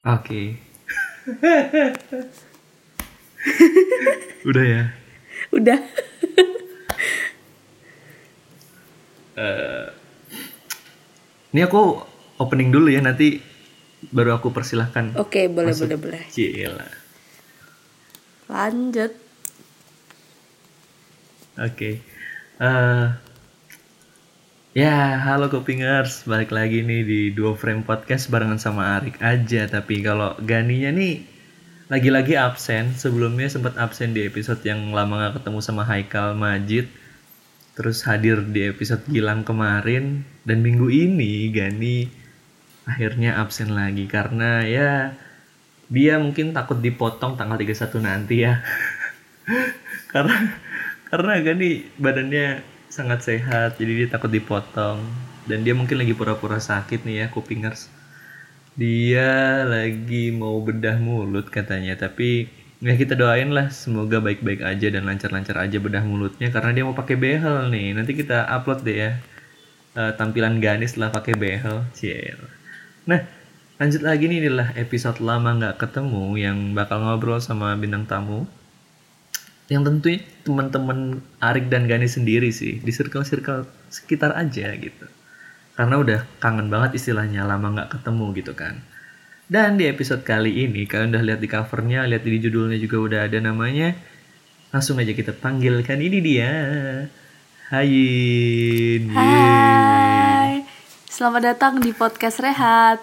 Oke. Udah ya. Udah. Eh, ini aku opening dulu ya nanti baru aku persilahkan. Oke, boleh Masuk. boleh boleh. Cila. Lanjut. Oke. Eh, ya, halo Kopingers. Balik lagi nih di Duo Frame Podcast barengan sama Arik aja. Tapi kalau Ganinya nih lagi-lagi absen. Sebelumnya sempat absen di episode yang lama gak ketemu sama Haikal Majid. Terus hadir di episode Gilang kemarin. Dan minggu ini Gani akhirnya absen lagi. Karena ya dia mungkin takut dipotong tanggal 31 nanti ya. karena karena Gani badannya sangat sehat jadi dia takut dipotong. Dan dia mungkin lagi pura-pura sakit nih ya kupingers. Dia lagi mau bedah mulut katanya tapi ya kita doain lah semoga baik-baik aja dan lancar-lancar aja bedah mulutnya karena dia mau pakai behel nih. Nanti kita upload deh ya eh, tampilan Gani setelah pakai behel Ciel. nah lanjut lagi nih inilah episode lama nggak ketemu yang bakal ngobrol sama bintang tamu yang tentunya teman-teman Arik dan Gani sendiri sih di circle-circle sekitar aja gitu karena udah kangen banget istilahnya lama nggak ketemu gitu kan dan di episode kali ini kalian udah lihat di covernya lihat di judulnya juga udah ada namanya langsung aja kita panggilkan ini dia Hayin. Hai. Selamat datang di podcast Rehat.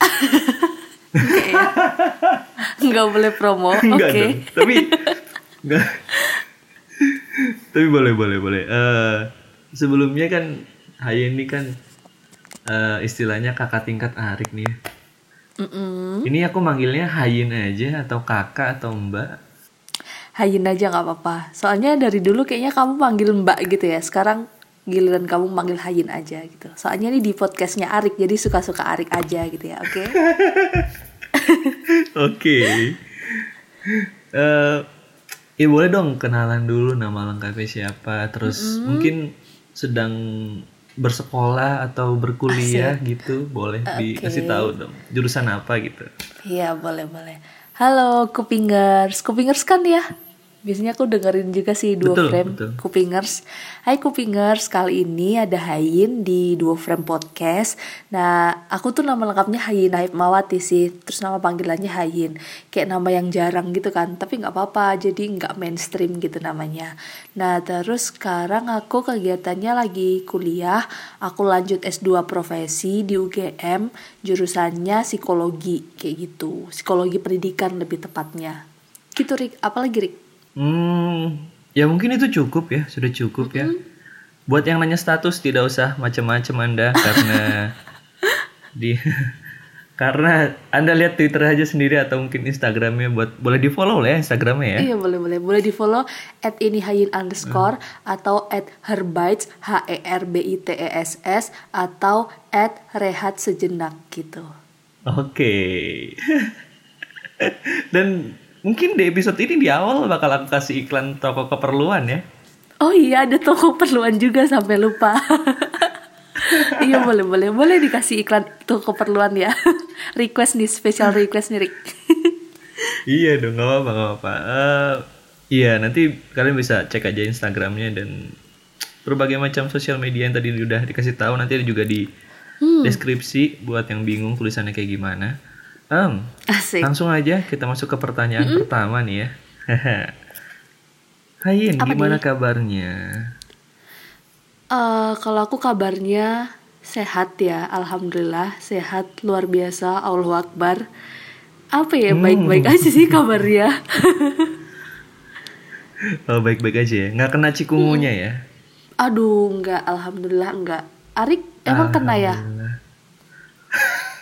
Ya. Nggak boleh promo. Oke. Dong. Tapi enggak. Tapi boleh boleh boleh. Eh sebelumnya kan Haye ini kan eh, istilahnya kakak tingkat Arik nih. ya. Mm-mm. Ini aku manggilnya Hayin aja atau kakak atau mbak. Hayin aja nggak apa-apa. Soalnya dari dulu kayaknya kamu panggil Mbak gitu ya. Sekarang giliran kamu manggil Hayin aja gitu. Soalnya ini di podcastnya Arik, jadi suka-suka Arik aja gitu ya. Oke. Oke. Eh ya boleh dong kenalan dulu nama lengkapnya siapa. Terus mungkin sedang bersekolah atau berkuliah gitu boleh dikasih tahu dong jurusan apa gitu Iya boleh boleh. Halo Kupingers, Kupingers kan ya? Biasanya aku dengerin juga sih Duo Betul, Frame betul. Kupingers. Hai Kupingers, kali ini ada Hayin di Duo Frame Podcast. Nah, aku tuh nama lengkapnya Hayin Mawati sih. Terus nama panggilannya Hayin. Kayak nama yang jarang gitu kan. Tapi nggak apa-apa, jadi nggak mainstream gitu namanya. Nah, terus sekarang aku kegiatannya lagi kuliah. Aku lanjut S2 profesi di UGM. Jurusannya psikologi kayak gitu. Psikologi pendidikan lebih tepatnya. Gitu Rik, apalagi Rik? Hmm, ya mungkin itu cukup ya, sudah cukup ya. Buat yang nanya status tidak usah macam-macam Anda karena di karena Anda lihat Twitter aja sendiri atau mungkin Instagramnya buat boleh di follow lah ya Instagramnya ya. Iya boleh boleh boleh di follow at ini hayin underscore atau at herbites h e r b i t e s s atau at rehat sejenak gitu. Oke. Dan mungkin di episode ini di awal bakal aku kasih iklan toko keperluan ya. Oh iya ada toko perluan juga sampai lupa. iya boleh boleh boleh dikasih iklan toko keperluan ya. request nih special request nih Rick. iya dong, nggak apa-apa, nggak apa-apa. Eh, iya, nanti kalian bisa cek aja Instagramnya dan berbagai macam sosial media yang tadi udah dikasih tahu. Nanti ada juga di deskripsi buat yang bingung tulisannya kayak gimana. Em, Asik. langsung aja kita masuk ke pertanyaan pertama nih ya. Hayin, gimana kabarnya? Eh, kalau aku kabarnya sehat ya, alhamdulillah sehat luar biasa, Allahu Akbar. Apa ya baik-baik aja sih kabarnya. Oh, baik-baik aja ya. Nggak kena cikungunya ya? Aduh, enggak, alhamdulillah enggak. Arik emang kena ya?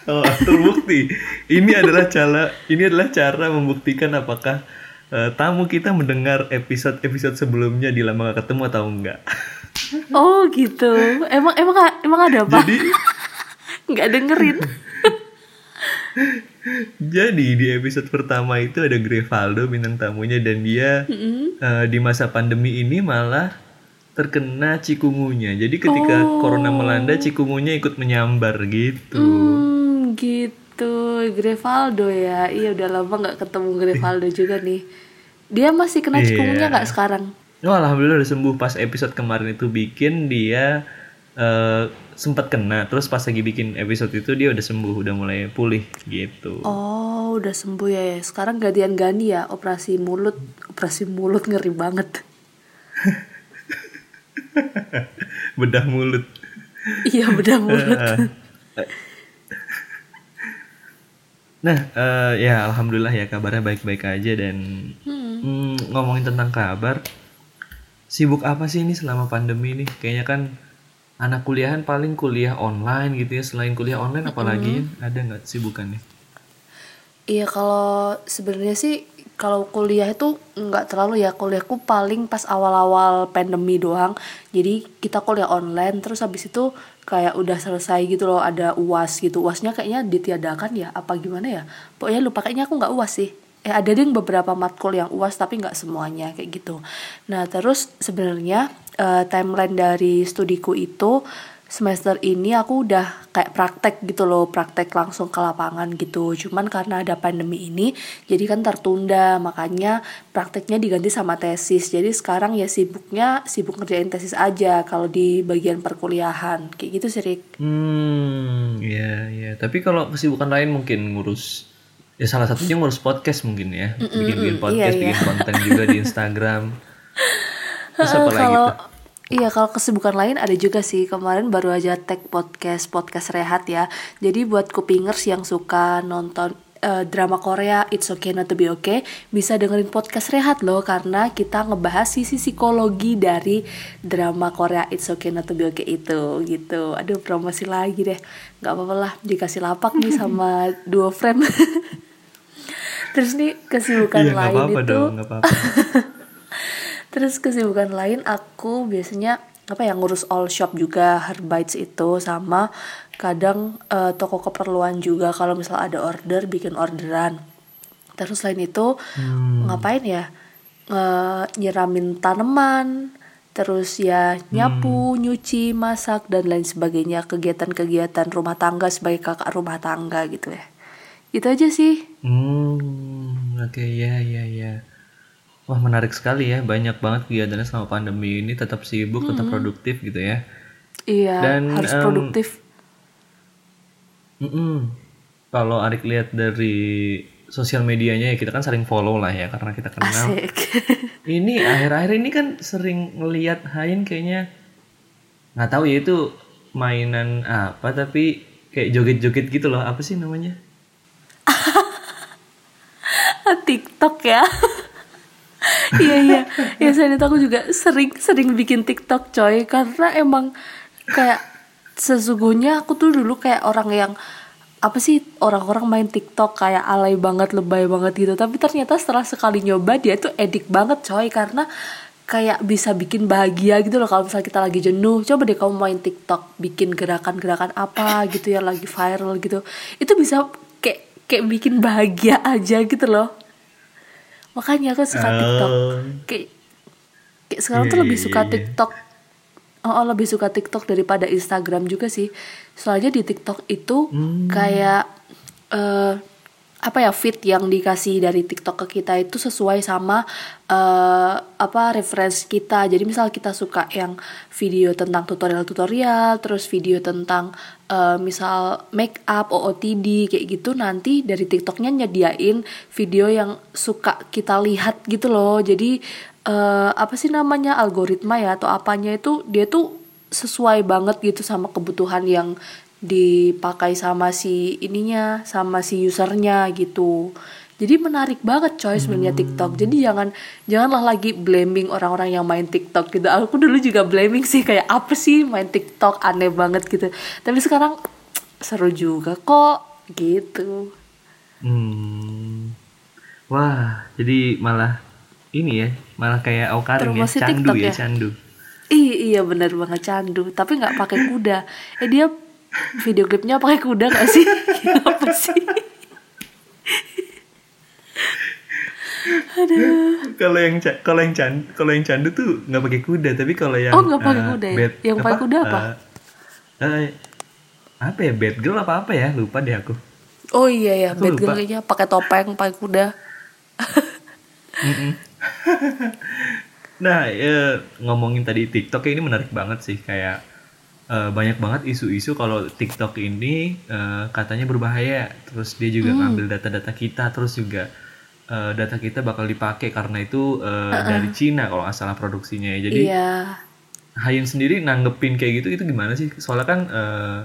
Oh, terbukti. Ini adalah cara ini adalah cara membuktikan apakah eh, tamu kita mendengar episode-episode sebelumnya di lama gak ketemu atau enggak. Oh gitu. Emang emang emang ada apa? Jadi Enggak dengerin. jadi di episode pertama itu ada Grevaldo bintang tamunya dan dia eh, di masa pandemi ini malah terkena cikungunya. Jadi ketika corona melanda cikungunya ikut menyambar gitu. Hmm, gitu. Grevaldo ya. Iya udah lama nggak ketemu Grevaldo juga nih. Dia masih kena Iya. cikungunya nggak sekarang? Oh, alhamdulillah udah sembuh pas episode kemarin itu bikin dia eh, sempat kena terus pas lagi bikin episode itu dia udah sembuh udah mulai pulih gitu. Oh udah sembuh ya. ya. Sekarang gantian Gani ya operasi mulut. Operasi mulut ngeri banget. Bedah mulut. iya bedah mulut. Nah, eh, ya alhamdulillah ya kabarnya baik-baik aja dan hmm, ngomongin tentang kabar, sibuk apa sih ini selama pandemi ini? Kayaknya kan anak kuliahan paling kuliah online gitu ya. Selain kuliah online apalagi ya? ada nggak sibukannya? Iya kalau sebenarnya sih kalau kuliah itu nggak terlalu ya kuliahku paling pas awal-awal pandemi doang jadi kita kuliah online terus habis itu kayak udah selesai gitu loh ada uas gitu. Uasnya kayaknya ditiadakan ya apa gimana ya? Pokoknya lupa kayaknya aku nggak uas sih. Eh ada deh beberapa matkul yang uas tapi nggak semuanya kayak gitu. Nah terus sebenarnya eh, timeline dari studiku itu semester ini aku udah kayak praktek gitu loh praktek langsung ke lapangan gitu cuman karena ada pandemi ini jadi kan tertunda makanya prakteknya diganti sama tesis jadi sekarang ya sibuknya sibuk ngerjain tesis aja kalau di bagian perkuliahan kayak gitu sih Rik Hmm, ya ya. Tapi kalau kesibukan lain mungkin ngurus ya salah satunya ngurus podcast mungkin ya. Bikin-bikin podcast, iya, bikin konten juga di Instagram. Terus apa lagi kalau tuh? Iya kalau kesibukan lain ada juga sih. Kemarin baru aja tag podcast podcast rehat ya. Jadi buat kupingers yang suka nonton eh, drama Korea It's Okay Not to Be Okay bisa dengerin podcast rehat loh. Karena kita ngebahas sisi psikologi dari drama Korea It's Okay Not to Be Okay itu gitu. Aduh promosi lagi deh. Nggak apa-apa lah dikasih lapak nih sama duo frame terus nih kesibukan Iya lain apa-apa itu dong, nggak apa-apa. Terus kesibukan lain aku biasanya apa ya ngurus all shop juga Herbites itu sama kadang eh, toko keperluan juga kalau misal ada order bikin orderan. Terus selain itu ngapain ya Nge- nyiramin tanaman, terus ya nyapu, nyuci, masak dan lain sebagainya kegiatan-kegiatan rumah tangga sebagai kakak rumah tangga gitu ya. Itu aja sih. Hmm, oke ya ya ya. Wah menarik sekali ya, banyak banget kegiatannya selama pandemi ini tetap sibuk, tetap produktif gitu ya. Iya, Dan, harus em, produktif. Mm-mm. Kalau Arik lihat dari sosial medianya ya kita kan sering follow lah ya karena kita kenal. Asik. Ini akhir-akhir ini kan sering ngelihat Hain kayaknya nggak tahu ya itu mainan apa tapi kayak joget-joget gitu loh apa sih namanya? TikTok ya. Iya iya. Ya selain itu aku juga sering sering bikin TikTok coy. Karena emang kayak sesungguhnya aku tuh dulu kayak orang yang apa sih orang-orang main TikTok kayak alay banget lebay banget gitu. Tapi ternyata setelah sekali nyoba dia tuh edik banget coy. Karena kayak bisa bikin bahagia gitu loh kalau misalnya kita lagi jenuh. Coba deh kamu main TikTok bikin gerakan-gerakan apa gitu ya lagi viral gitu. Itu bisa kayak kayak bikin bahagia aja gitu loh makanya aku suka TikTok Oh. kayak kayak sekarang Iya, tuh lebih suka iya. TikTok oh, oh, lebih suka TikTok daripada Instagram juga sih soalnya di TikTok itu Hmm. kayak eh apa ya fit yang dikasih dari TikTok ke kita itu sesuai sama eh apa referensi kita. Jadi misal kita suka yang video tentang tutorial-tutorial terus video tentang eh, misal make up OOTD kayak gitu nanti dari TikToknya nyediain video yang suka kita lihat gitu loh. Jadi eh, apa sih namanya algoritma ya atau apanya itu dia tuh sesuai banget gitu sama kebutuhan yang dipakai sama si ininya sama si usernya gitu. Jadi menarik banget coy sebenarnya TikTok. Jadi jangan janganlah lagi blaming orang-orang yang main TikTok gitu. Aku dulu juga blaming sih kayak apa sih main TikTok? Aneh banget gitu. Tapi sekarang seru juga kok gitu. Hmm. Wah, jadi malah ini ya, malah kayak Aukarin ya, candu TikTok ya, ya? candu. Iya iya bener banget candu. Tapi nggak pakai kuda. Eh dia video klipnya pakai kuda gak sih apa sih Kalau yang kalau yang can kalau yang candu tuh nggak pakai kuda, tapi kalau yang Oh, nggak pakai eh, kuda ya? bad- Yang pakai kuda apa? Eh, eh, apa ya bad girl apa apa ya lupa deh aku Oh iya ya, Aku bad lupa. girl-nya pakai topeng, pakai kuda. Mm-mm. nah, eh, ngomongin tadi TikTok ini menarik banget sih kayak eh, banyak banget isu-isu kalau TikTok ini eh, katanya berbahaya. Terus dia juga ngambil data-data kita, terus juga eh, data kita bakal dipakai karena itu eh, dari Cina kalau nggak salah produksinya ya. Jadi Iya. Hayin sendiri nanggepin kayak gitu itu gimana sih? Soalnya kan eh,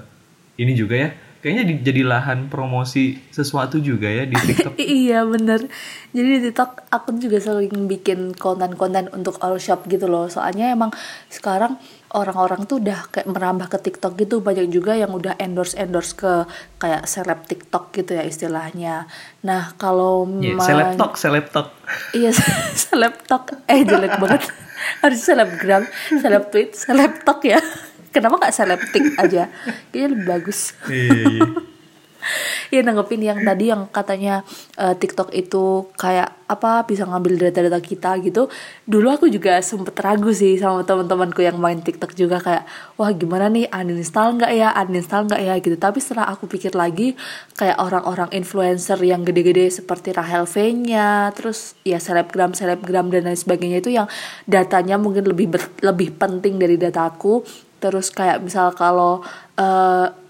ini juga ya, kayaknya di- jadi lahan promosi sesuatu juga ya di TikTok. iya bener Jadi di TikTok aku juga sering bikin konten-konten untuk all shop gitu loh Soalnya emang sekarang orang-orang tuh udah kayak merambah ke TikTok gitu. Banyak juga yang udah endorse-endorse ke kayak seleb TikTok gitu ya istilahnya. Nah kalau Ya, ma- selebtok, selebtok. Iya selebtok Eh jelek banget. Harus selebgram Seleb tweet Selebtok ya. Kenapa gak selebtik aja? Kayaknya lebih bagus. Iya, iya. Iya nanggepin yang tadi yang katanya eh, TikTok itu kayak apa bisa ngambil data-data kita gitu. Dulu aku juga sempet ragu sih sama teman-temanku yang main TikTok juga kayak wah gimana nih uninstall nggak ya uninstall nggak ya gitu. Tapi setelah aku pikir lagi kayak orang-orang influencer yang gede-gede seperti Rahel V-nya, terus ya selebgram selebgram dan lain sebagainya itu yang datanya mungkin lebih lebih penting dari dataku. Terus kayak misal kalau eh,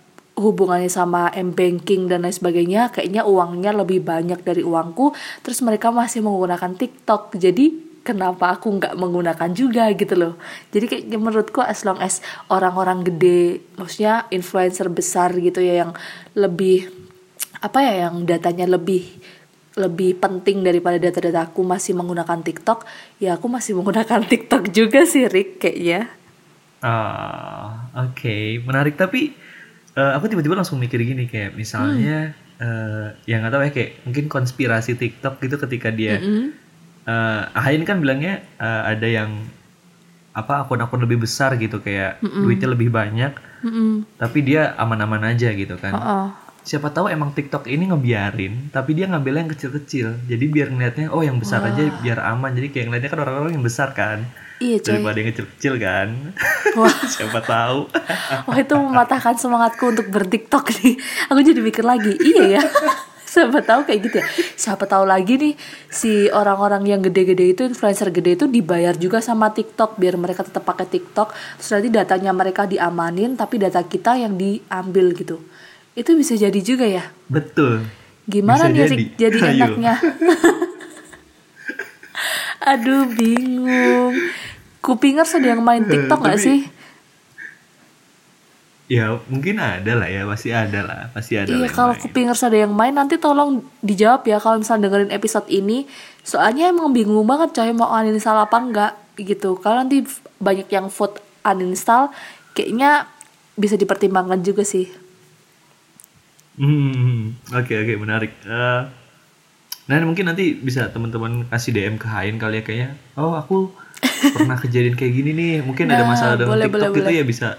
hubungannya sama m-banking dan lain sebagainya kayaknya uangnya lebih banyak dari uangku. Terus mereka masih menggunakan TikTok. Jadi kenapa aku nggak menggunakan juga gitu loh. Jadi kayak menurutku as long as orang-orang gede maksudnya influencer besar gitu ya yang lebih apa ya yang datanya lebih lebih penting daripada data-data aku masih menggunakan TikTok ya aku masih menggunakan TikTok juga sih Rick kayaknya. Ah, oke, menarik. Tapi eh, aku tiba-tiba langsung mikir gini kayak misalnya, eh, ya nggak tahu ya kayak mungkin konspirasi TikTok gitu ketika dia, eh Ahain kan bilangnya eh, ada yang apa akun-akun lebih besar gitu kayak duitnya lebih banyak, Mm-mm. tapi dia aman-aman aja gitu kan. Oh. Siapa tahu emang TikTok ini ngebiarin, tapi dia ngambilnya yang kecil-kecil. Jadi biar ngeliatnya, oh yang besar aja biar aman. Jadi kayak ngeliatnya kan orang-orang yang besar kan, Iya coy. daripada yang kecil-kecil kan. Wah. Siapa tahu. Wah itu mematahkan semangatku untuk bertiktok nih. Aku jadi mikir lagi, iya ya. Siapa tahu kayak gitu ya. Siapa tahu lagi nih si orang-orang yang gede-gede itu influencer gede itu dibayar juga sama TikTok biar mereka tetap pakai TikTok. Terus nanti datanya mereka diamanin tapi data kita yang diambil gitu. Itu bisa jadi juga ya. Betul. Gimana Bisa nih jadi. Jadi enaknya? Aduh bingung. Kupingers ada yang main TikTok nggak tapi- sih? Ya mungkin ada lah ya, pasti ada lah, pasti ada. lah Iya kalau kupingers ada yang main nanti tolong dijawab ya kalau misalnya dengerin episode ini soalnya emang bingung banget coy mau uninstall apa enggak gitu kalau nanti banyak yang vote uninstall kayaknya bisa dipertimbangkan juga sih Hmm, oke oke menarik. Eh, nah mungkin nanti bisa teman-teman kasih DM ke Hain kali ya kayaknya. Oh aku pernah kejadian kayak gini nih. Mungkin ada Nah, masalah dengan boleh, TikTok boleh, gitu boleh. ya bisa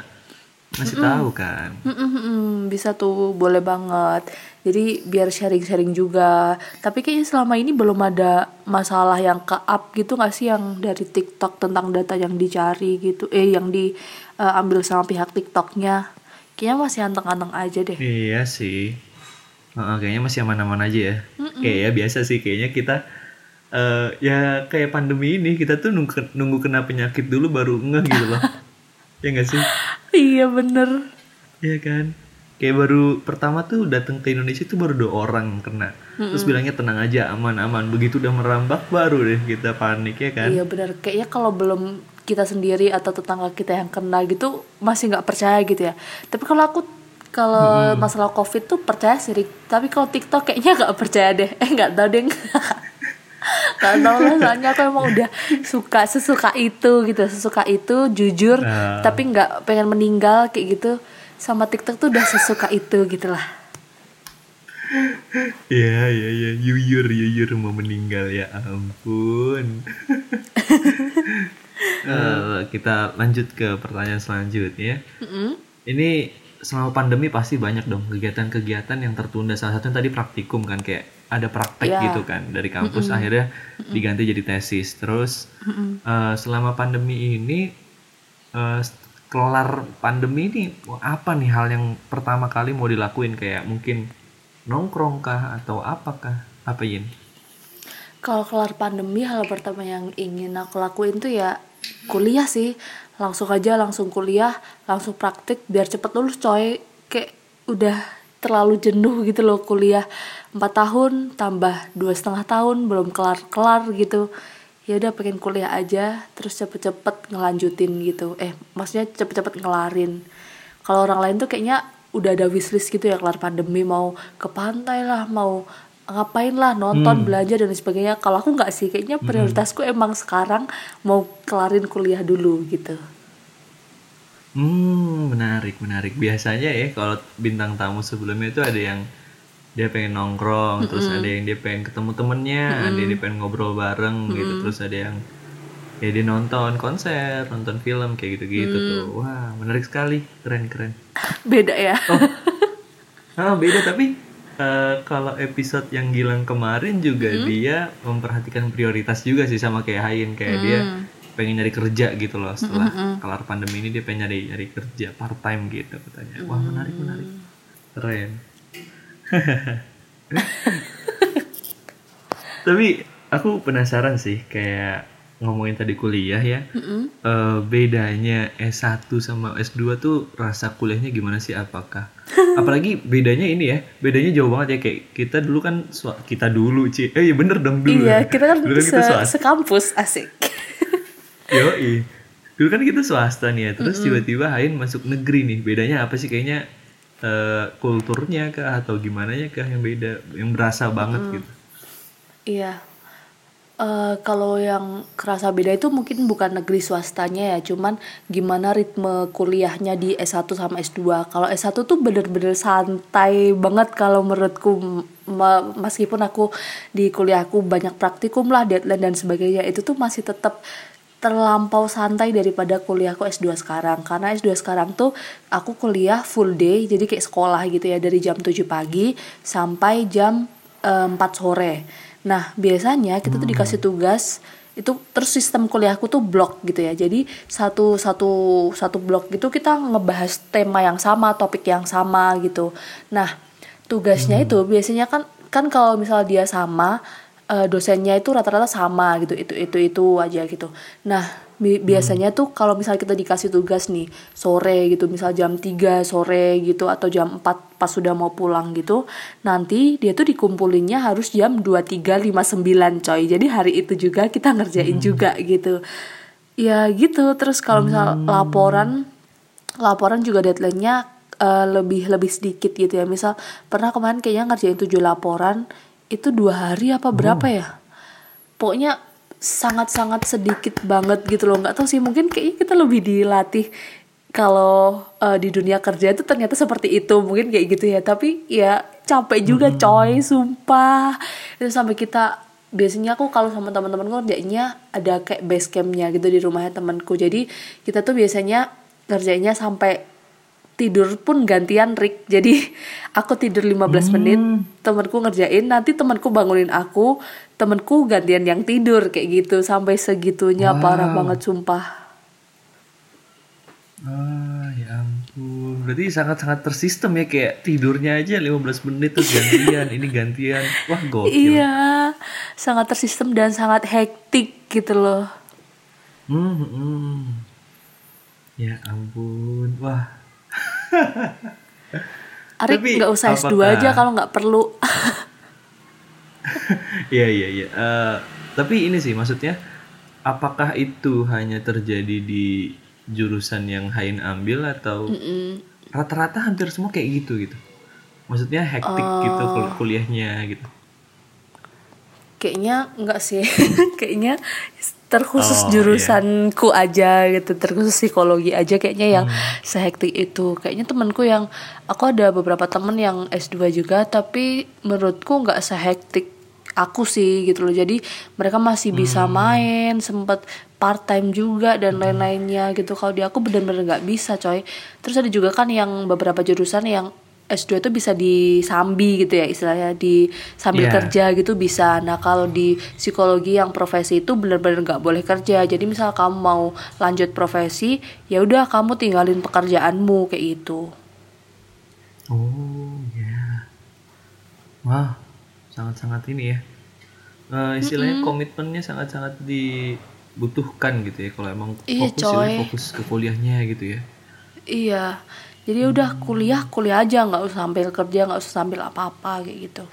ngasih tahu kan. Mm-mm-mm, bisa tuh boleh banget jadi biar sharing-sharing juga tapi kayaknya selama ini belum ada masalah yang ke up gitu nggak sih yang dari TikTok tentang data yang dicari gitu eh yang diambil sama pihak TikToknya kayaknya masih anteng-anteng aja deh Iya sih. Heeh, kayaknya masih aman-aman aja ya. Kayak ya biasa sih kayaknya kita eh ya kayak pandemi ini kita tuh nunggu, nunggu kena penyakit dulu baru ngeh gitu loh. ya nggak sih? iya bener Iya kan? Kayak baru pertama tuh datang ke Indonesia tuh baru dua orang kena. Terus bilangnya tenang aja, aman-aman. Begitu udah merambak baru deh kita panik ya kan? Iya benar. Kayaknya kalau belum kita sendiri atau tetangga kita yang kena gitu masih nggak percaya gitu ya. Tapi kalau aku kalau masalah covid tuh percaya sih. Tapi kalau TikTok kayaknya nggak percaya deh. Eh nggak tahu deh. Gak tau lah soalnya aku emang udah suka sesuka itu gitu sesuka itu jujur Nah. tapi nggak pengen meninggal kayak gitu sama TikTok tuh udah sesuka itu gitu lah Iya, iya, iya. Yuyur, yuyur mau meninggal ya ampun. Eh, kita lanjut ke pertanyaan selanjutnya. Ini selama pandemi pasti banyak dong kegiatan-kegiatan yang tertunda. Salah satunya tadi praktikum kan kayak ada praktek Iya. gitu kan dari kampus akhirnya diganti jadi tesis. Terus eh, selama pandemi ini eh, kelar pandemi ini apa nih hal yang pertama kali mau dilakuin? Kayak mungkin nongkrong kah atau apakah apa Yin? Kalau kelar pandemi hal pertama yang ingin aku lakuin tuh ya kuliah sih. Langsung aja langsung kuliah langsung praktik biar cepet lulus coy. Kayak udah terlalu jenuh gitu loh kuliah. Empat tahun tambah dua setengah tahun belum kelar kelar gitu. Ya udah pengen kuliah aja terus cepet-cepet ngelanjutin gitu. Eh maksudnya cepet-cepet ngelarin. Kalau orang lain tuh kayaknya udah ada wishlist gitu ya kelar pandemi mau ke pantai lah mau ngapain lah nonton Hmm. belajar dan sebagainya. Kalau aku nggak sih kayaknya prioritasku emang sekarang mau kelarin kuliah dulu gitu. Hmm, menarik, menarik. Biasanya ya kalau bintang tamu sebelumnya itu ada yang dia pengen nongkrong, terus ada yang dia pengen ketemu temennya, ada yang dia pengen ngobrol bareng gitu, terus ada yang ya dia nonton konser, nonton film kayak gitu-gitu tuh. Wah, menarik sekali, keren keren. beda ya? Ah, beda tapi eh, kalau episode yang Gilang kemarin juga dia memperhatikan prioritas juga sih sama kayak Hayin kayak dia pengen nyari kerja gitu loh setelah kelar pandemi ini dia pengen nyari nyari kerja part time gitu katanya. Wah, menarik menarik. Keren. tapi aku penasaran sih kayak ngomongin tadi kuliah ya. Eh, bedanya S1 sama S2 tuh rasa kuliahnya gimana sih apakah? Apalagi bedanya ini ya, bedanya jauh banget ya kayak kita dulu kan kita dulu Ci. Eh iya bener dong dulu. iya ya. kita kan, dulu kan kita se- sekampus asik Yoi. Dulu kan kita swasta nih ya, terus tiba-tiba Hain masuk negeri nih. Bedanya apa sih kayaknya eh, kulturnya kah atau gimana ya kah yang beda, yang berasa banget gitu. Iya. Eh kalau yang kerasa beda itu mungkin bukan negeri swastanya ya, cuman gimana ritme kuliahnya di S1 sama S2. Kalau S1 tuh bener-bener santai banget kalau menurutku meskipun aku di kuliahku banyak praktikum lah, deadline dan sebagainya, itu tuh masih tetap terlampau santai daripada kuliahku S2 sekarang. Karena S2 sekarang tuh aku kuliah full day jadi kayak sekolah gitu ya dari jam 7 pagi sampai jam eh, 4 sore. Nah biasanya kita tuh dikasih tugas itu terus sistem kuliahku tuh blok gitu ya. Jadi satu satu satu blok gitu kita ngebahas tema yang sama topik yang sama gitu. Nah tugasnya itu biasanya kan kan kalau misal dia sama eh, dosennya itu rata-rata sama gitu itu itu itu aja gitu. Nah bi- biasanya tuh kalau misal kita dikasih tugas nih sore gitu misal jam 3 sore gitu atau jam 4 pas sudah mau pulang gitu nanti dia tuh dikumpulinnya harus jam 23.59 coy. Jadi hari itu juga kita ngerjain juga gitu. Ya gitu terus kalau misal laporan laporan juga deadline-nya eh, lebih lebih sedikit gitu ya. Misal pernah kemarin kayaknya ngerjain tujuh laporan itu dua hari apa berapa ya? Pokoknya sangat-sangat sedikit banget gitu loh. Nggak tahu sih mungkin kayaknya kita lebih dilatih kalau eh, di dunia kerja itu ternyata seperti itu mungkin kayak gitu ya. Tapi ya capek juga coy sumpah. Itu sampai kita biasanya aku kalau sama teman-temanku kerjanya ada kayak base campnya gitu di rumahnya temanku. Jadi kita tuh biasanya kerjanya sampai tidur pun gantian Rick jadi aku tidur 15 menit temanku ngerjain nanti temanku bangunin aku temanku gantian yang tidur kayak gitu sampai segitunya parah banget sumpah Ah, ya ampun. Berarti sangat-sangat tersistem ya kayak tidurnya aja 15 menit terus gantian, ini gantian. Wah, gokil. iya sangat tersistem dan sangat hektik gitu loh Hmm, hmm. Ya ampun. Wah. Arik Tapi nggak usah S2 apakah- aja kalau nggak perlu Iya, iya, iya. Eh, tapi ini sih maksudnya apakah itu hanya terjadi di jurusan yang Hain ambil atau rata-rata hampir semua kayak gitu gitu. Maksudnya hektik gitu Oh. kul- kuliahnya gitu. kayaknya nggak sih kayaknya terkhusus Oh, jurusanku aja gitu terkhusus psikologi aja kayaknya yang Hmm. sehektik itu. Kayaknya temanku yang aku ada beberapa temen yang S2 juga tapi menurutku nggak sehektik aku sih gitu loh. Jadi mereka masih bisa Hmm. main sempet part time juga dan lain-lainnya gitu. Kalau di aku bener-bener nggak bisa coy. Terus ada juga kan yang beberapa jurusan yang S2 itu bisa disambi gitu ya istilahnya di sambil Iya. kerja gitu bisa. Nah kalau di psikologi yang profesi itu benar-benar nggak boleh kerja. Jadi misal kamu mau lanjut profesi, ya udah kamu tinggalin pekerjaanmu kayak gitu. Oh, ya. Wah, sangat-sangat ini ya. Eh, istilahnya komitmennya sangat-sangat dibutuhkan gitu ya. Kalau emang Iya, fokus ya coy. fokus ke kuliahnya gitu ya. Iya. Jadi udah kuliah kuliah aja nggak usah sambil kerja nggak usah sambil apa-apa kayak gitu.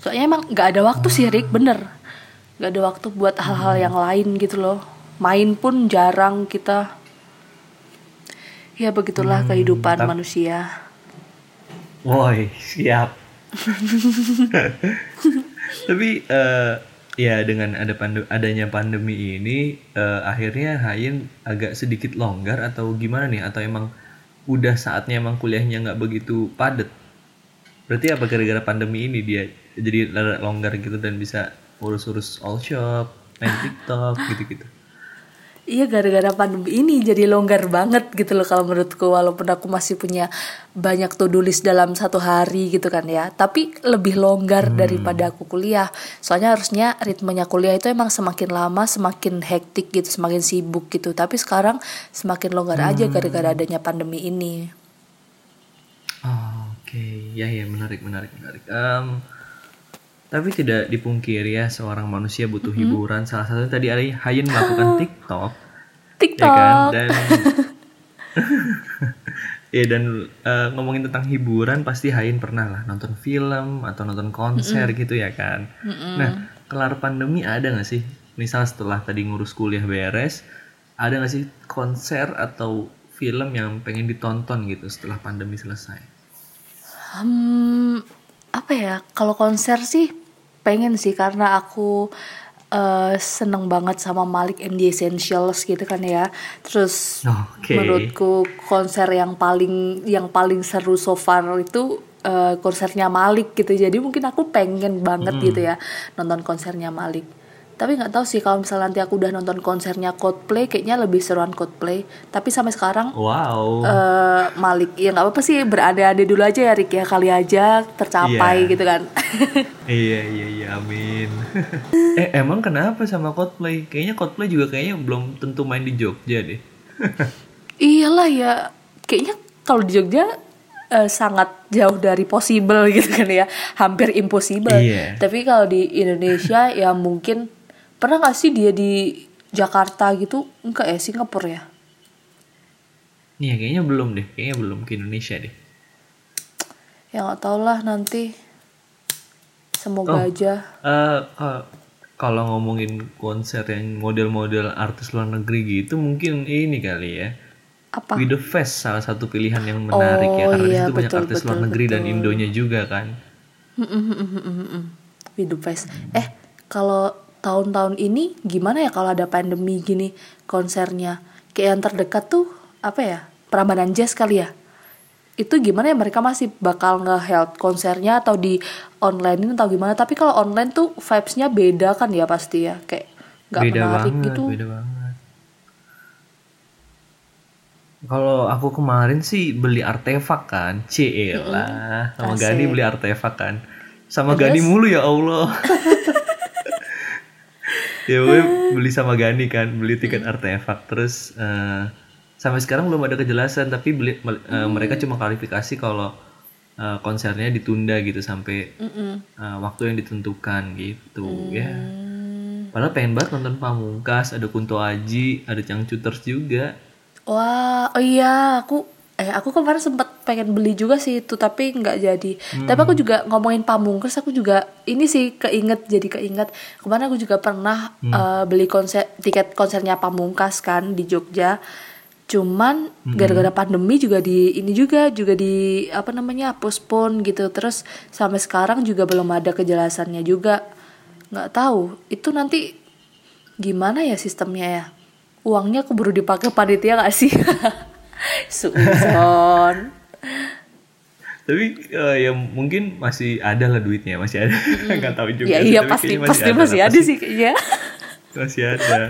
Soalnya emang nggak ada waktu sih Rick bener. Nggak ada waktu buat hal-hal yang lain gitu loh. Main pun jarang kita. Ya begitulah kehidupan tap- manusia. Woi, siap. Tapi eh, ya dengan ada pande- adanya pandemi ini eh, akhirnya Hayin agak sedikit longgar atau gimana nih? Atau emang udah saatnya emang kuliahnya nggak begitu padat? Berarti apa gara-gara pandemi ini dia jadi longgar gitu dan bisa urus-urus all shop, main TikTok gitu-gitu. Iya gara-gara pandemi ini jadi longgar banget gitu loh kalau menurutku walaupun aku masih punya banyak to do list dalam satu hari gitu kan ya. Tapi lebih longgar daripada aku kuliah. Soalnya harusnya ritmenya kuliah itu emang semakin lama semakin hektik gitu semakin sibuk gitu. Tapi sekarang semakin longgar aja gara-gara adanya pandemi ini. Oh, Oke, ya ya menarik menarik menarik. Em, tapi tidak dipungkiri ya seorang manusia butuh hiburan. Salah satunya tadi Ali Hayin melakukan TikTok, ya TikTok kan? Dan ya dan eh, ngomongin tentang hiburan pasti Hayin pernah lah nonton film atau nonton konser gitu ya kan. Nah, kelar pandemi ada nggak sih? Misal setelah tadi ngurus kuliah beres, ada nggak sih konser atau film yang pengen ditonton gitu setelah pandemi selesai? Hmm, apa ya? Kalau konser sih pengen sih karena aku eh, seneng banget sama Malik and the Essentials gitu kan ya. Terus Oke. menurutku konser yang paling yang paling seru so far itu eh, konsernya Malik gitu. Jadi mungkin aku pengen banget gitu ya nonton konsernya Malik. Tapi nggak tahu sih kalau misalnya nanti aku udah nonton konsernya Coldplay kayaknya lebih seruan Coldplay. Tapi sampai sekarang Wow. eh Malik ya nggak apa-apa sih berada-ada dulu aja ya Rick ya kali aja tercapai Iya. gitu kan iya iya iya amin. eh emang kenapa sama Coldplay? Kayaknya Coldplay juga kayaknya belum tentu main di Jogja deh. iyalah ya kayaknya kalau di Jogja eh, sangat jauh dari possible gitu kan ya hampir impossible Iya. tapi kalau di Indonesia ya mungkin pernah nggak sih dia di Jakarta gitu enggak ya Singapura ya Iya kayaknya belum deh. Kayaknya belum ke Indonesia deh. ya nggak tau lah nanti semoga Oh. aja Eh ka- kalau ngomongin konser yang model-model artis luar negeri gitu mungkin ini kali ya. apa With the Fest salah satu pilihan yang menarik ya Oh, karena di iya, situ banyak betul, artis luar betul, negeri dan betul. Indonya juga kan. Hidup Fest. Eh, kalau tahun-tahun ini gimana ya kalau ada pandemi gini konsernya? Kayak yang terdekat tuh apa ya? Prambanan Jazz kali ya? Itu gimana ya mereka masih bakal nge-held konsernya atau di online atau gimana? Tapi kalau online tuh vibes-nya beda kan ya pasti ya. Kayak nggak beda menarik banget, gitu. beda banget. Kalau aku kemarin sih beli artefak kan, CE lah. Sama Asik. Gani beli artefak kan. Sama? Gani mulu ya Allah. ya gue beli sama Gani kan, beli tiket artefak. Terus eh, sampai sekarang belum ada kejelasan, tapi beli, eh, mereka cuma klarifikasi kalau eh, konsernya ditunda gitu sampai eh, waktu yang ditentukan gitu ya. Padahal pengen banget nonton Pamungkas, ada Kunto Aji, ada Changcuters juga. Wah, oh iya, aku eh aku kemarin sempat pengen beli juga sih itu tapi nggak jadi. Tapi aku juga ngomongin Pamungkas, aku juga ini sih keinget jadi keinget. Kemarin aku juga pernah eh, beli konser tiket konsernya Pamungkas kan di Jogja. Cuman gara-gara pandemi juga di ini juga juga di apa namanya postpone gitu. Terus sampai sekarang juga belum ada kejelasannya juga. Nggak tahu itu nanti gimana ya sistemnya ya uangnya keburu dipakai panitia gak sih Suuzon Tapi eh, ya mungkin masih ada lah duitnya, masih ada. Nggak tahu juga. ya iya tapi pasti kayaknya pasti masih lah, ada sih kayaknya Masih ada.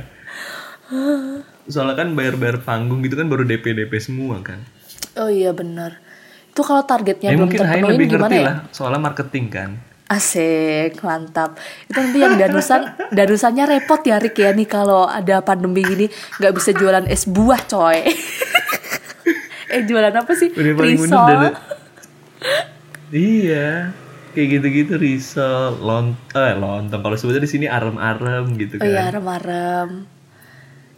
Soalnya kan bayar-bayar panggung gitu kan baru DP-DP semua kan. oh iya benar itu kalau targetnya Ya, belum mungkin terpenuhi lebih gimana ngerti ya lah, soalnya marketing kan. asik mantap itu nanti yang danusan danusannya repot ya Rick ya nih kalau ada pandemi gini nggak bisa jualan es buah coy eh jualan apa sih Udah paling risol dana- Iya. kayak gitu-gitu risol lont eh lontong kalau sebetulnya di sini arem-arem gitu Oh kan iya, arem-arem.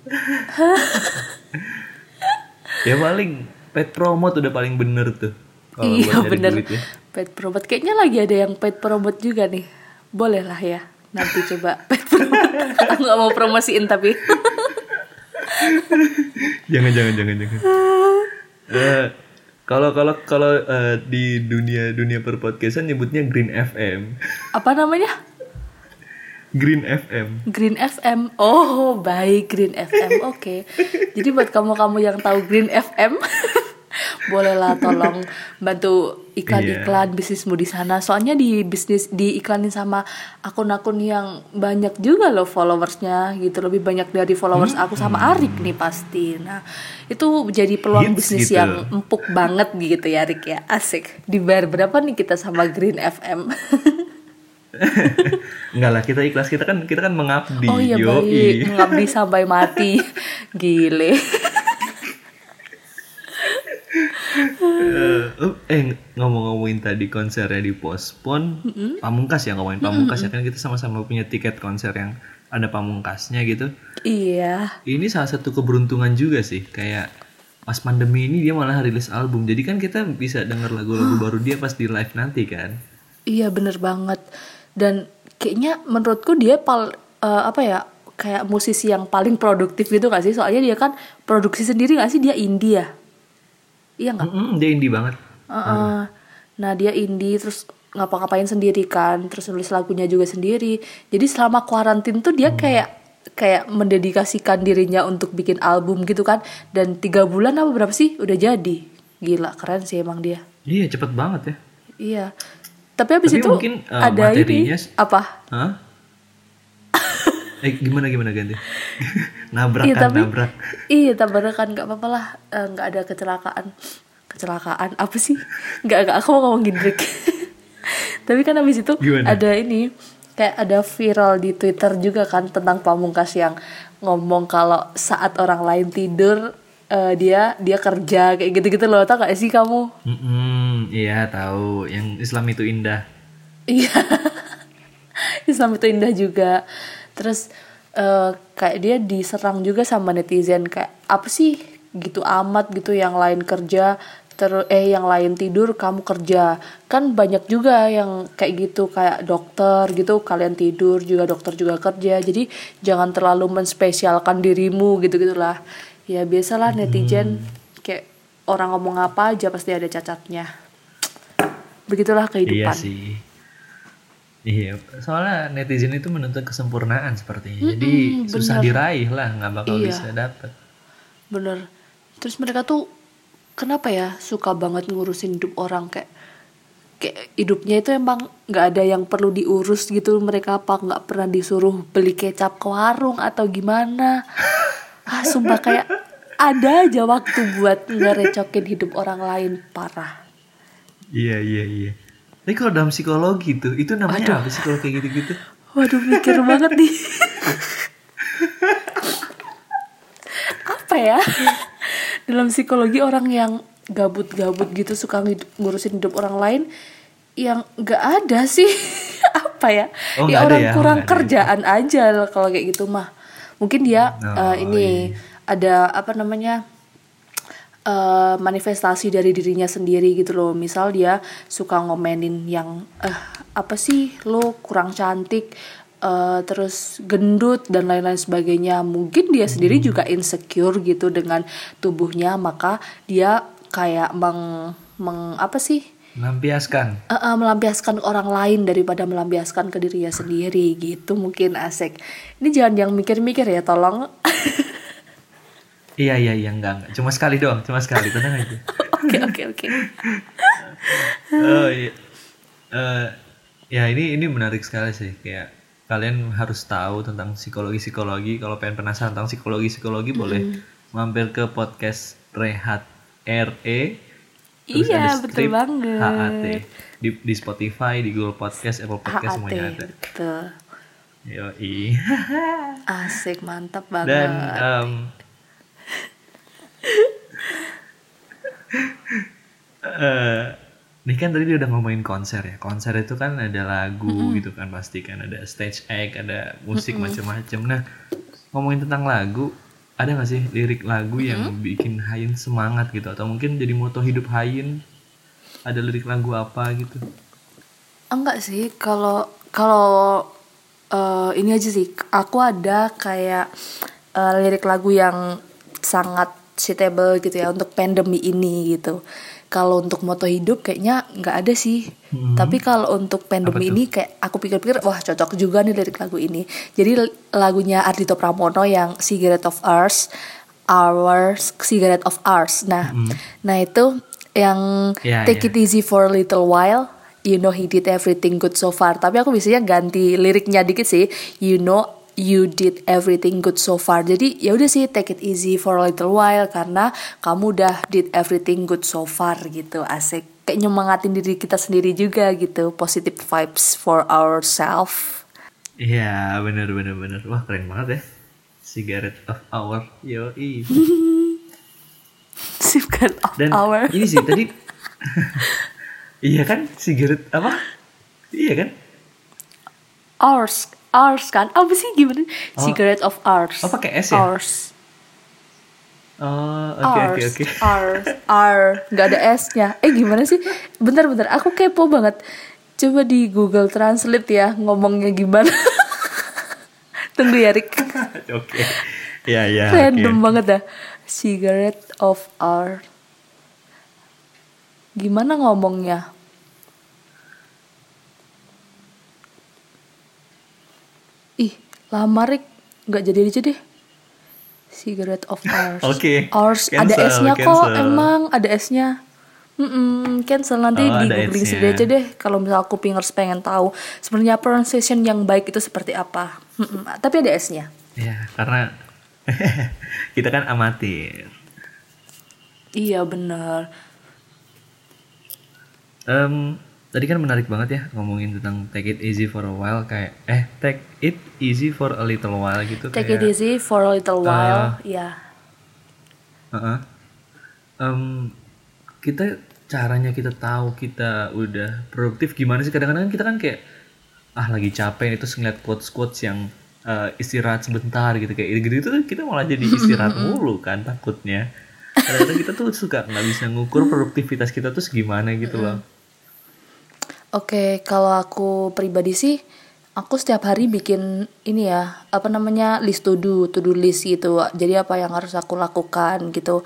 ya paling pet promote udah paling bener tuh iya bener. duit ya. Pet promote. Kayaknya lagi ada yang pet promote juga nih. Boleh lah ya. Nanti coba pet promote. Aku gak mau promosiin tapi. jangan jangan jangan jangan kalau kalau kalau eh, di dunia dunia perpodcastan nyebutnya Green FM Apa namanya? Green FM Green FM. Oh, baik Green FM. Oke. Jadi buat kamu-kamu yang tahu Green FM, bolehlah tolong bantu iklan-iklan bisnismu di sana. Soalnya di bisnis diiklanin sama akun-akun yang banyak juga loh followersnya gitu. Lebih banyak dari followers aku sama Arik nih pasti. Nah, itu jadi peluang Hits bisnis gitu. yang empuk banget gitu ya Arik ya. Asik. Dibayar berapa nih kita sama Green FM? Enggak lah kita ikhlas kita kan kita kan mengabdi Oh iya yoi. baik, mengabdi sampai mati. Gile. Eh, eh ngomong-ngomongin tadi konsernya di pospon pamungkas ya ngomongin pamungkas ya kan kita sama-sama punya tiket konser yang ada pamungkasnya gitu Iya. ini salah satu keberuntungan juga sih kayak pas pandemi ini dia malah rilis album jadi kan kita bisa denger lagu-lagu baru dia pas di live nanti kan Iya bener banget. Dan kayaknya menurutku dia pal eh, apa ya kayak musisi yang paling produktif gitu gak sih? Soalnya dia kan produksi sendiri gak sih? Dia indie ya? Iya nggak? Mm-mm, dia indie banget Heeh. Nah dia indie terus ngapa-ngapain sendiri kan, terus nulis lagunya juga sendiri. Jadi selama kuarantin tuh dia kayak kayak mendedikasikan dirinya untuk bikin album gitu kan. Dan tiga bulan apa berapa sih udah jadi. Gila keren sih emang dia. iya cepet banget ya Iya. Tapi habis Tapi itu mungkin, uh, ada ini materinya s- apa? Hah? Eh gimana gimana ganti? Nabrak Iya kan tapi nabrak. iya tabrakan nggak apa-apa lah. Eh, nggak ada kecelakaan. Kecelakaan? Apa sih? Nggak nggak aku mau ngomongin break tapi kan habis itu Gimana? ada ini kayak ada viral di Twitter juga kan tentang pamungkas yang ngomong kalau saat orang lain tidur eh, dia dia kerja kayak gitu-gitu loh. Tau gak sih kamu? Mm-mm, iya tahu. Yang Islam itu indah. Iya. Islam itu indah juga. Terus eh, kayak dia diserang juga sama netizen kayak apa sih? Gitu amat gitu yang lain kerja ter eh yang lain tidur kamu kerja. Kan banyak juga yang kayak gitu kayak dokter gitu kalian tidur juga dokter juga kerja. Jadi jangan terlalu menspesialkan dirimu gitu gitulah ya biasalah netizen kayak orang ngomong apa aja pasti ada cacatnya. Begitulah iya kehidupan. sih iya soalnya netizen itu menuntut kesempurnaan sepertinya. Jadi Mm-mm, susah bener. diraih lah nggak bakal Iya. bisa dapet. Bener. Terus mereka tuh kenapa ya suka banget ngurusin hidup orang? Kayak kayak hidupnya itu emang nggak ada yang perlu diurus gitu mereka. Apa nggak pernah disuruh beli kecap ke warung atau gimana? Ah sumpah kayak ada aja waktu buat ngerecokin hidup orang lain. Parah. Iya iya iya tapi kalau dalam psikologi tuh itu namanya apa sih kalau kayak gitu-gitu? Waduh mikir banget nih. Apa ya? Dalam psikologi orang yang gabut-gabut gitu suka ngurusin hidup orang lain yang nggak ada sih. Apa ya? Oh, ya orang ya? Oh, kurang ada. kerjaan aja kalau kayak gitu mah. Mungkin dia Oh, eh, ini ada apa namanya eh, manifestasi dari dirinya sendiri gitu loh. Misal dia suka ngomenin yang eh apa sih lo kurang cantik eh, terus gendut dan lain-lain sebagainya. Mungkin dia sendiri juga insecure gitu dengan tubuhnya maka dia kayak meng, meng apa sih? Melampiaskan. Eh, eh, melampiaskan orang lain daripada melampiaskan ke dirinya sendiri gitu mungkin asik. Ini jangan yang mikir-mikir ya tolong iya iya iya enggak enggak. Cuma sekali doang cuma sekali. Tenang aja. Oke oke oke. Oh iya. Eh, ya ini ini menarik sekali sih. Kayak kalian harus tahu tentang psikologi psikologi kalau pengen penasaran tentang psikologi psikologi boleh mampir ke podcast rehat re terus Iya, betul banget. HAT di, di Spotify di Google Podcast Apple Podcast HAT semuanya ada. betul. Yoi. asik mantap banget. dan em, Nih kan tadi dia udah ngomongin konser ya. Konser itu kan ada lagu Mm-mm. gitu kan pasti kan ada stage act, ada musik macam-macam. Nah, ngomongin tentang lagu, ada nggak sih lirik lagu yang bikin Hayin semangat gitu atau mungkin jadi moto hidup Hayin? Ada lirik lagu apa gitu? Enggak sih, kalau kalau eh, ini aja sih, aku ada kayak eh, lirik lagu yang sangat suitable gitu ya untuk pandemi ini gitu. Kalau untuk moto hidup kayaknya nggak ada sih. Hmm. Tapi kalau untuk pandemi ini kayak aku pikir-pikir wah cocok juga nih lirik lagu ini. Jadi lagunya Ardito Pramono yang Cigarette of Ours, Ours, Cigarette of Ours. Nah, nah itu yang Ya, Take ya. it easy for a little while. You know he did everything good so far. Tapi aku biasanya ganti liriknya dikit sih. You know you did everything good so far. Jadi ya udah sih take it easy for a little while karena kamu udah did everything good so far gitu. Asik. Kayak nyemangatin diri kita sendiri juga gitu. Positive vibes for ourselves. Iya, bener bener bener. Wah, keren banget ya. Cigarette of Hour. Yoi. Secret of Dan our. ini sih tadi Iya kan cigarette apa? Iya kan? Ours. Ours kan? Apa sih gimana? Secret of ours. Oh, pakai S ya? Ours. Oh, oke oke oke. R, R, nggak ada S-nya. Eh gimana sih? Bentar-bentar, aku kepo banget. Coba di Google Translate ya ngomongnya gimana. Tunggu ya, Rick. Oke. Iya iya. Random oke. banget dah. Cigarette of R. Gimana ngomongnya? Lama Rick. Nggak jadi aja deh. Cigarette of ours. Oke, Ours ada cancel, S-nya kok, cancel. emang ada S-nya. Mm cancel nanti Oh, di googling sendiri aja deh. Kalau misal aku pingers pengen tahu sebenarnya pronunciation yang baik itu seperti apa. Mm-mm, Tapi ada S-nya. Ya, karena kita kan amatir. Iya bener. Em, tadi kan menarik banget ya ngomongin tentang take it easy for a while kayak eh take it easy for a little while gitu Take kayak it easy for a little while. Ya. Heeh. Em, kita caranya kita tahu kita udah produktif gimana sih kadang-kadang kita kan kayak ah lagi capek nih terus ngeliat quotes quotes yang eh, istirahat sebentar gitu kayak gitu itu kita malah jadi istirahat mulu kan takutnya kadang-kadang kita tuh suka nggak bisa ngukur produktivitas kita tuh gimana gitu loh Oke, kalau aku pribadi sih, aku setiap hari bikin ini ya, apa namanya list to do, to do list gitu. Jadi apa yang harus aku lakukan gitu.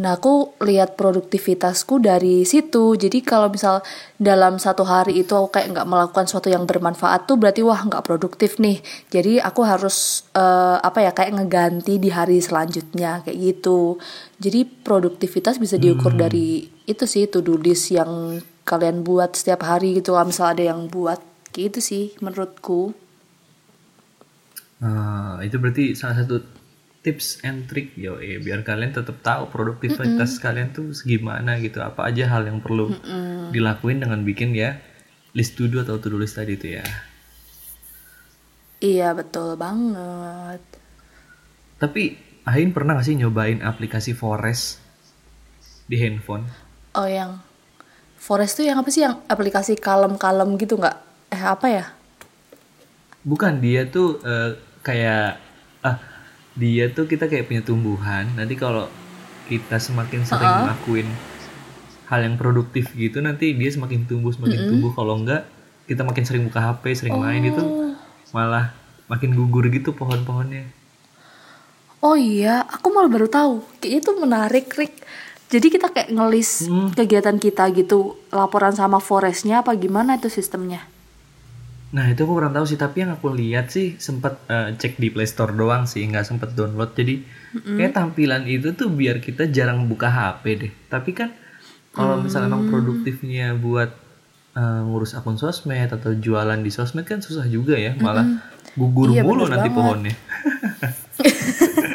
Nah, aku lihat produktivitasku dari situ. Jadi kalau misal dalam satu hari itu aku kayak nggak melakukan sesuatu yang bermanfaat tuh berarti wah nggak produktif nih. Jadi aku harus eh, apa ya kayak ngeganti di hari selanjutnya kayak gitu. Jadi produktivitas bisa diukur dari itu sih to do list yang kalian buat setiap hari gitu. Kalau misal ada yang buat gitu sih menurutku. Nah, itu berarti salah satu tips and trick yo eh, biar kalian tetap tahu produktivitas kalian tuh segimana gitu. Apa aja hal yang perlu dilakuin dengan bikin ya list to do atau to do list tadi itu ya. Iya betul banget. tapi Ain pernah gak sih nyobain aplikasi Forest di handphone? Oh yang Forest tuh yang apa sih? Yang aplikasi kalem-kalem gitu nggak? Eh apa ya? bukan dia tuh eh, kayak dia tuh kita kayak punya tumbuhan. Nanti kalau kita semakin sering ngelakuin hal yang produktif gitu nanti dia semakin tumbuh semakin tumbuh. Kalau enggak kita makin sering buka HP sering main itu malah makin gugur gitu pohon-pohonnya. Oh iya, aku malah baru tahu. Kayaknya itu menarik, Rick. Jadi kita kayak ngelis kegiatan kita gitu, laporan sama forestnya apa gimana itu sistemnya? Nah itu aku kurang tahu sih tapi yang aku lihat sih sempat eh, cek di Play Store doang sih nggak sempat download jadi kayak tampilan itu tuh biar kita jarang buka HP deh tapi kan kalau misalnya emang produktifnya buat eh, ngurus akun sosmed atau jualan di sosmed kan susah juga ya malah gugur Iya, mulu nanti banget. pohonnya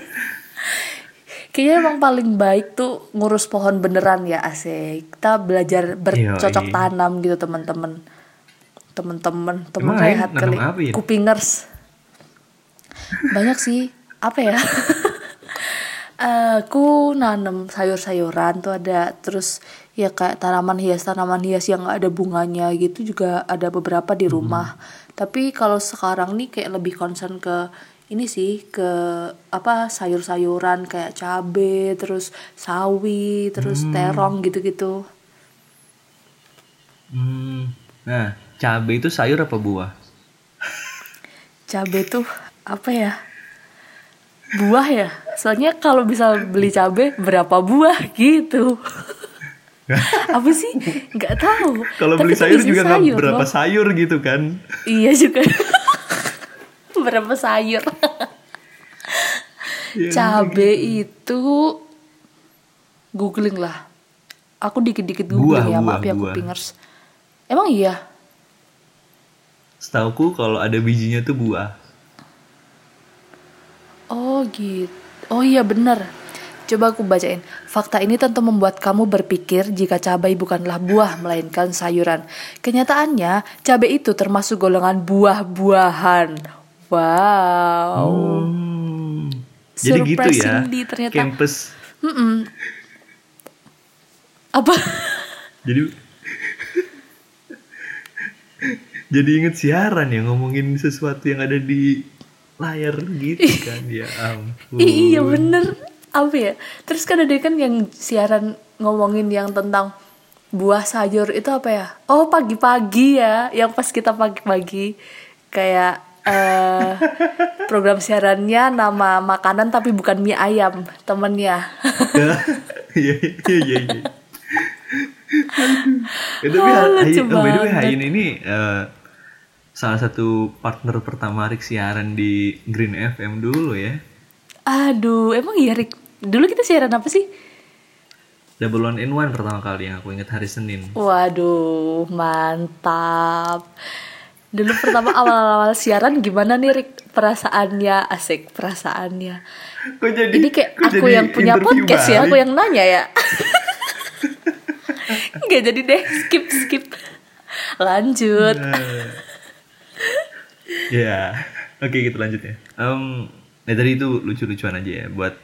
Kayaknya emang paling baik tuh ngurus pohon beneran ya asik. Kita belajar bercocok Yoi. tanam gitu teman-teman. Teman-teman, teman Emang Ain sehat nanam kali. apa ya? Kupingers. Banyak sih. Apa ya? aku nanam sayur-sayuran tuh ada terus ya kayak tanaman hias tanaman hias yang nggak ada bunganya gitu juga ada beberapa di rumah tapi kalau sekarang nih kayak lebih concern ke ini sih ke apa sayur-sayuran kayak cabe terus sawi terus terong gitu-gitu Hmm. Nah, cabai itu sayur apa buah? cabe tuh apa ya? Buah ya? Soalnya kalau bisa beli cabe berapa buah gitu? Apa sih? Nggak tahu. Kalau beli tuh sayur juga sayur berapa loh. sayur gitu kan? iya juga. Berapa sayur? Iya, cabe itu googling lah. Aku dikit-dikit Buah, googling ya buah, maaf ya buah. kupingers emang iya Setauku kalau ada bijinya tuh buah. Oh gitu. Oh iya benar. Coba aku bacain. Fakta ini tentu membuat kamu berpikir jika cabai bukanlah buah melainkan sayuran. Kenyataannya, cabai itu termasuk golongan buah-buahan. Wow. Hmm. Jadi gitu ya. Ternyata- Campus. Mm-mm. Apa? Jadi Jadi inget siaran ya ngomongin sesuatu yang ada di layar gitu kan ya ampun. Iya bener. Apa ya? Terus kan ada kan yang siaran ngomongin yang tentang buah sayur itu apa ya? Oh pagi-pagi ya, yang pas kita pagi-pagi kayak eh program siarannya nama makanan tapi bukan mie ayam temennya. Iya iya iya. iya. Eh, tapi Oh, Hai- lucu oh, by the way. Hain ini eh, salah satu partner pertama Rick siaran di Green FM dulu ya. Aduh, emang iya Rick? Dulu kita siaran apa sih? Double One in One pertama kali yang aku ingat hari Senin. Waduh, mantap. Dulu pertama awal-awal siaran gimana nih Rick perasaannya? Asik perasaannya. Kok jadi Ini kayak kok aku jadi yang punya podcast ya, balik? aku yang nanya ya. Nggak jadi deh, skip skip. Lanjut. Eh, Ya, oke kita lanjut ya. Em, ya tadi itu lucu-lucuan aja ya buat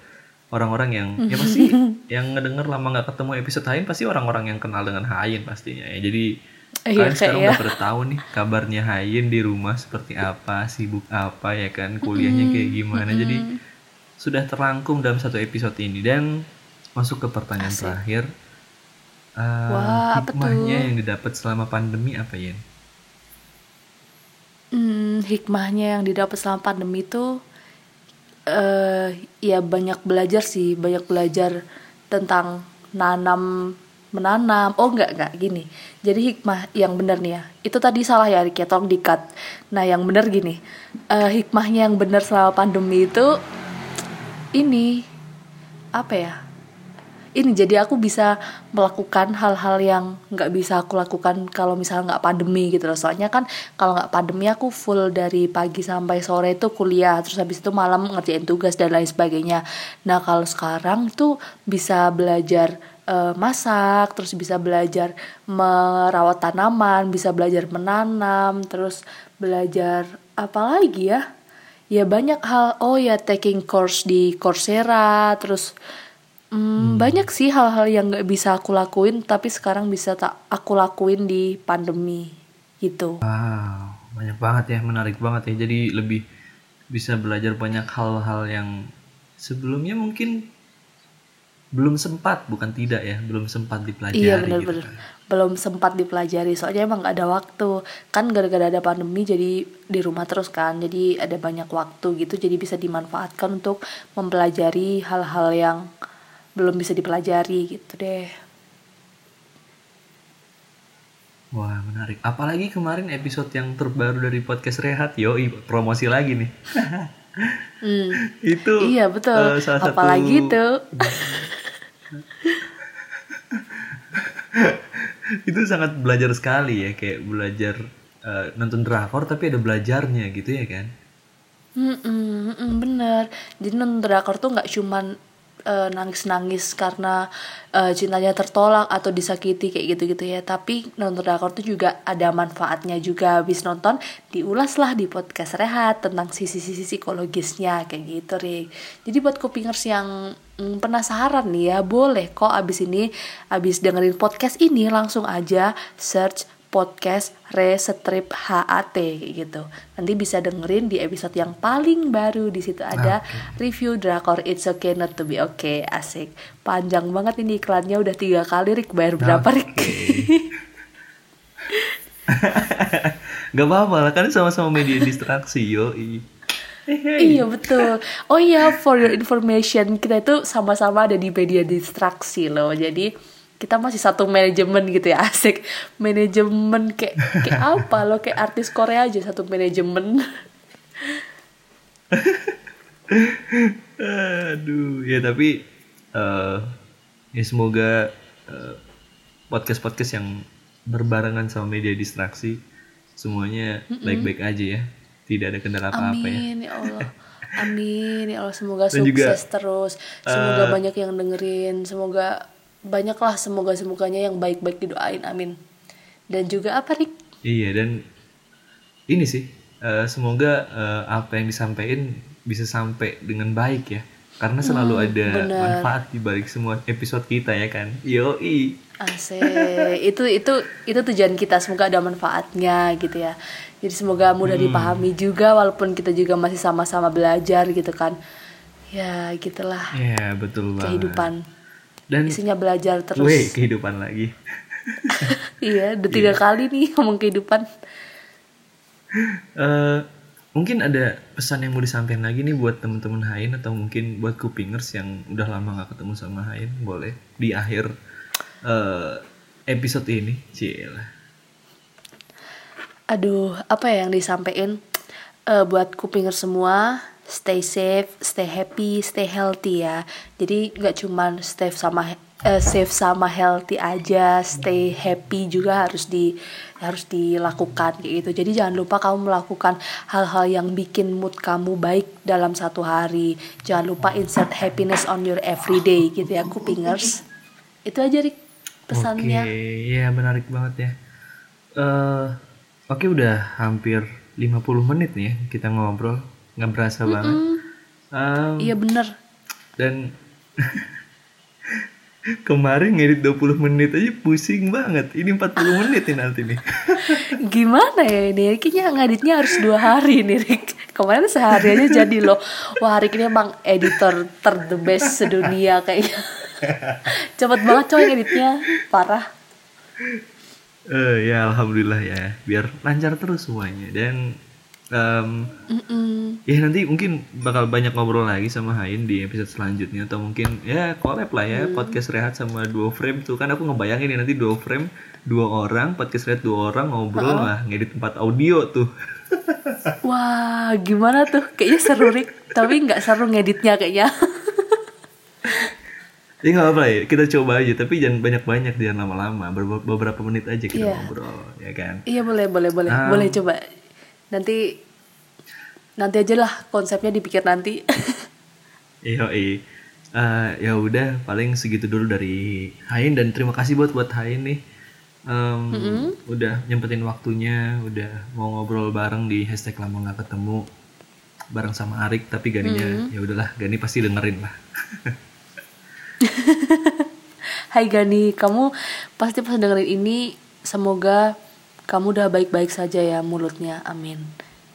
orang-orang yang ya pasti yang ngedenger lama nggak ketemu episode Hain pasti orang-orang yang kenal dengan Hain pastinya ya. Jadi Iya, kalian sekarang kayak udah pada tahu nih kabarnya Hain di rumah seperti apa, sibuk apa ya kan, kuliahnya kayak gimana. Jadi sudah terangkum dalam satu episode ini dan masuk ke pertanyaan terakhir. Eh, Wah, apa hikmahnya yang didapat selama pandemi apa ya? Hmm, hikmahnya yang didapat selama pandemi itu eh ya banyak belajar sih, banyak belajar tentang nanam menanam. Oh enggak enggak gini. Jadi hikmah yang benar nih ya. Itu tadi salah ya Rick ya, tolong di-cut. Nah, yang benar gini. Eh hikmahnya yang benar selama pandemi itu ini apa ya? Ini jadi aku bisa melakukan hal-hal yang nggak bisa aku lakukan kalau misalnya nggak pandemi gitu loh. Soalnya kan kalau nggak pandemi aku full dari pagi sampai sore itu kuliah terus habis itu malam ngerjain tugas dan lain sebagainya. Nah kalau sekarang tuh bisa belajar eh, masak terus bisa belajar merawat tanaman bisa belajar menanam terus belajar apa lagi ya? Ya banyak hal. Oh ya taking course di Coursera terus Hmm, Banyak sih hal-hal yang nggak bisa aku lakuin, tapi sekarang bisa tak aku lakuin di pandemi gitu. Wow, banyak banget ya, menarik banget ya. Jadi lebih bisa belajar banyak hal-hal yang sebelumnya mungkin belum sempat, bukan tidak ya, belum sempat dipelajari. Iya gitu bener-bener kan. belum sempat dipelajari soalnya emang nggak ada waktu kan gara-gara ada pandemi jadi di rumah terus kan jadi ada banyak waktu gitu jadi bisa dimanfaatkan untuk mempelajari hal-hal yang belum bisa dipelajari gitu deh. Wah, menarik. Apalagi kemarin episode yang terbaru dari podcast Rehat, yo, promosi lagi nih. Hmm. Itu Iya betul. eh, salah satu Apalagi tuh itu sangat belajar sekali ya, kayak belajar eh, nonton drakor tapi ada belajarnya gitu ya kan. Mm-mm, mm-mm, bener. Jadi nonton drakor tuh nggak cuman nangis-nangis karena eh, cintanya tertolak atau disakiti kayak gitu-gitu ya. Tapi nonton drakor tuh juga ada manfaatnya juga. Habis nonton diulas lah di podcast Rehat tentang sisi-sisi psikologisnya kayak gitu, Rik. Jadi buat kupingers yang mm, penasaran nih ya, boleh kok abis ini, abis dengerin podcast ini langsung aja search podcast Restrip HAT gitu. Nanti bisa dengerin di episode yang paling baru di situ ada review drakor It's Okay Not to Be Okay asik. Panjang banget ini iklannya udah tiga kali Rik bayar berapa Rik? Gak apa-apa lah kan sama-sama media distraksi yo. Iya betul. Oh iya, for your information, kita itu sama-sama ada di media distraksi loh. Jadi kita masih satu manajemen gitu ya, asik. Manajemen kayak kayak apa loh, kayak artis Korea aja satu manajemen. Aduh, ya tapi eh ya semoga eh, podcast-podcast yang berbarengan sama media distraksi semuanya baik-baik aja ya. Tidak ada kendala apa-apa ya. Amin ya Allah. Amin ya Allah semoga Dan juga, sukses terus. Semoga banyak yang dengerin. Semoga banyaklah semoga semoganya yang baik-baik didoain. Amin. Dan juga apa Rik? Iya dan ini sih eh, semoga eh, apa yang disampaikan bisa sampai dengan baik ya. Karena selalu ada benar. manfaat di balik semua episode kita ya kan. Yoi. Asik. itu itu itu tujuan kita semoga ada manfaatnya gitu ya. Jadi semoga mudah dipahami juga walaupun kita juga masih sama-sama belajar gitu kan. Ya, gitulah Ya betul banget. kehidupan. Dan Isinya belajar terus. Weh, kehidupan lagi. iya, udah tiga kali nih ngomong kehidupan. eh mungkin ada pesan yang mau disampaikan lagi nih buat teman-teman Hain atau mungkin buat kupingers yang udah lama nggak ketemu sama Hain boleh di akhir eh episode ini Cila. Aduh, apa ya yang disampaikan Eh, buat kupinger semua, stay safe, stay happy, stay healthy ya. Jadi nggak cuman stay sama eh, safe sama healthy aja, stay happy juga harus di harus dilakukan gitu. Jadi jangan lupa kamu melakukan hal-hal yang bikin mood kamu baik dalam satu hari. Jangan lupa insert happiness on your everyday gitu ya, kupingers. Itu aja Rik pesannya. Oke, ya menarik banget ya. eh Oke udah hampir 50 menit nih ya kita ngobrol, nggak berasa banget. Em, Iya bener. dan kemarin ngedit 20 menit aja pusing banget. Ini 40 menit nih nanti nih. Gimana ya ini? Kayaknya ngeditnya harus dua hari nih Rik. Kemarin sehari aja jadi loh. Wah hari ini emang editor ter the best sedunia kayaknya. Cepet banget coy ngeditnya. Parah. Eh ya alhamdulillah ya, biar lancar terus semuanya dan Mm-mm. ya nanti mungkin bakal banyak ngobrol lagi sama Hain di episode selanjutnya atau mungkin ya collab lah ya podcast rehat sama duo frame tuh kan aku ngebayangin nih nanti duo frame dua orang podcast rehat dua orang ngobrol lah ngedit tempat audio tuh Wah gimana tuh? Kayaknya seru Rik. Tapi nggak seru ngeditnya kayaknya. ya nggak apa ya kita coba aja tapi jangan banyak-banyak jangan lama-lama Ber- beberapa menit aja kita Iya. ngobrol ya kan iya boleh boleh boleh. Ah. Boleh coba. Nanti nanti aja lah konsepnya dipikir nanti. Iya, eh ya udah paling segitu dulu dari Hain dan terima kasih buat buat Hain nih. Em, Udah nyempetin waktunya, udah mau ngobrol bareng di hashtag lama nggak ketemu bareng sama Arik tapi Ganinya ya udahlah Gani pasti dengerin lah. Hai Gani, kamu pasti pas dengerin ini semoga kamu udah baik-baik saja ya mulutnya. Amin.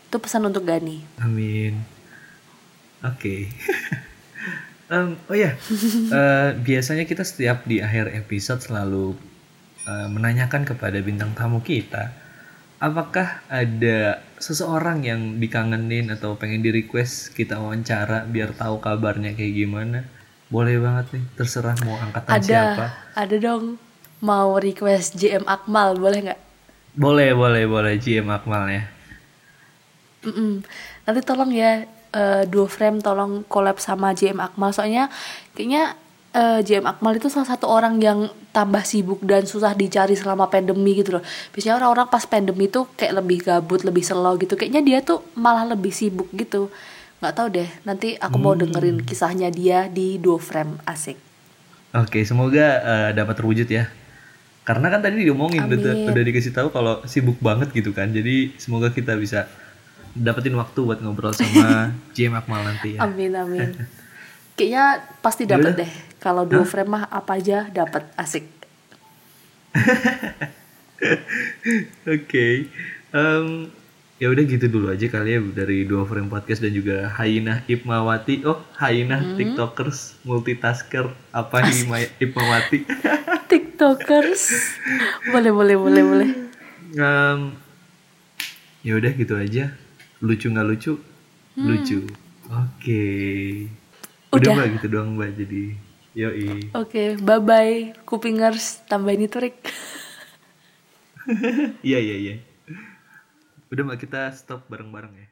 Itu pesan untuk Gani. Amin. Oke. Em, oh ya, eh, biasanya kita setiap di akhir episode selalu eh, menanyakan kepada bintang tamu kita, apakah ada seseorang yang dikangenin atau pengen di request kita wawancara biar tahu kabarnya kayak gimana? Boleh banget nih, terserah mau angkatan Ada, siapa. ada dong mau request JM Akmal boleh nggak? Boleh, boleh, boleh GM Akmal ya. Mm-mm. Nanti tolong ya eh, duo frame tolong collab sama JM Akmal soalnya kayaknya eh, JM Akmal itu salah satu orang yang tambah sibuk dan susah dicari selama pandemi gitu loh. Biasanya orang-orang pas pandemi tuh kayak lebih gabut, lebih slow gitu. Kayaknya dia tuh malah lebih sibuk gitu. Nggak tahu deh. Nanti aku mau dengerin kisahnya dia di duo frame asik. Oke, semoga eh, dapat terwujud ya. Karena kan tadi diomongin udah, Amin. udah dikasih tahu kalau sibuk banget gitu kan. Jadi semoga kita bisa dapetin waktu buat ngobrol sama JM Akmal nanti ya. Amin amin. Kayaknya pasti dapat Yaudah. deh. Kalau duo frame mah apa aja dapat asik. Oke. Em, ya udah gitu dulu aja kali ya dari dua frame podcast dan juga Hainah Ipmawati. Oh, Hainah TikTokers multitasker apa Hima- Ipmawati. Tiktokers. boleh boleh boleh boleh. Em, ya udah gitu aja. Lucu nggak lucu? Lucu. Oke. Udah Udah. mbak gitu doang mbak jadi. Yoi. Oke, bye bye kupingers tambahin itu Rick. Iya iya iya. Udah mbak kita stop bareng-bareng ya.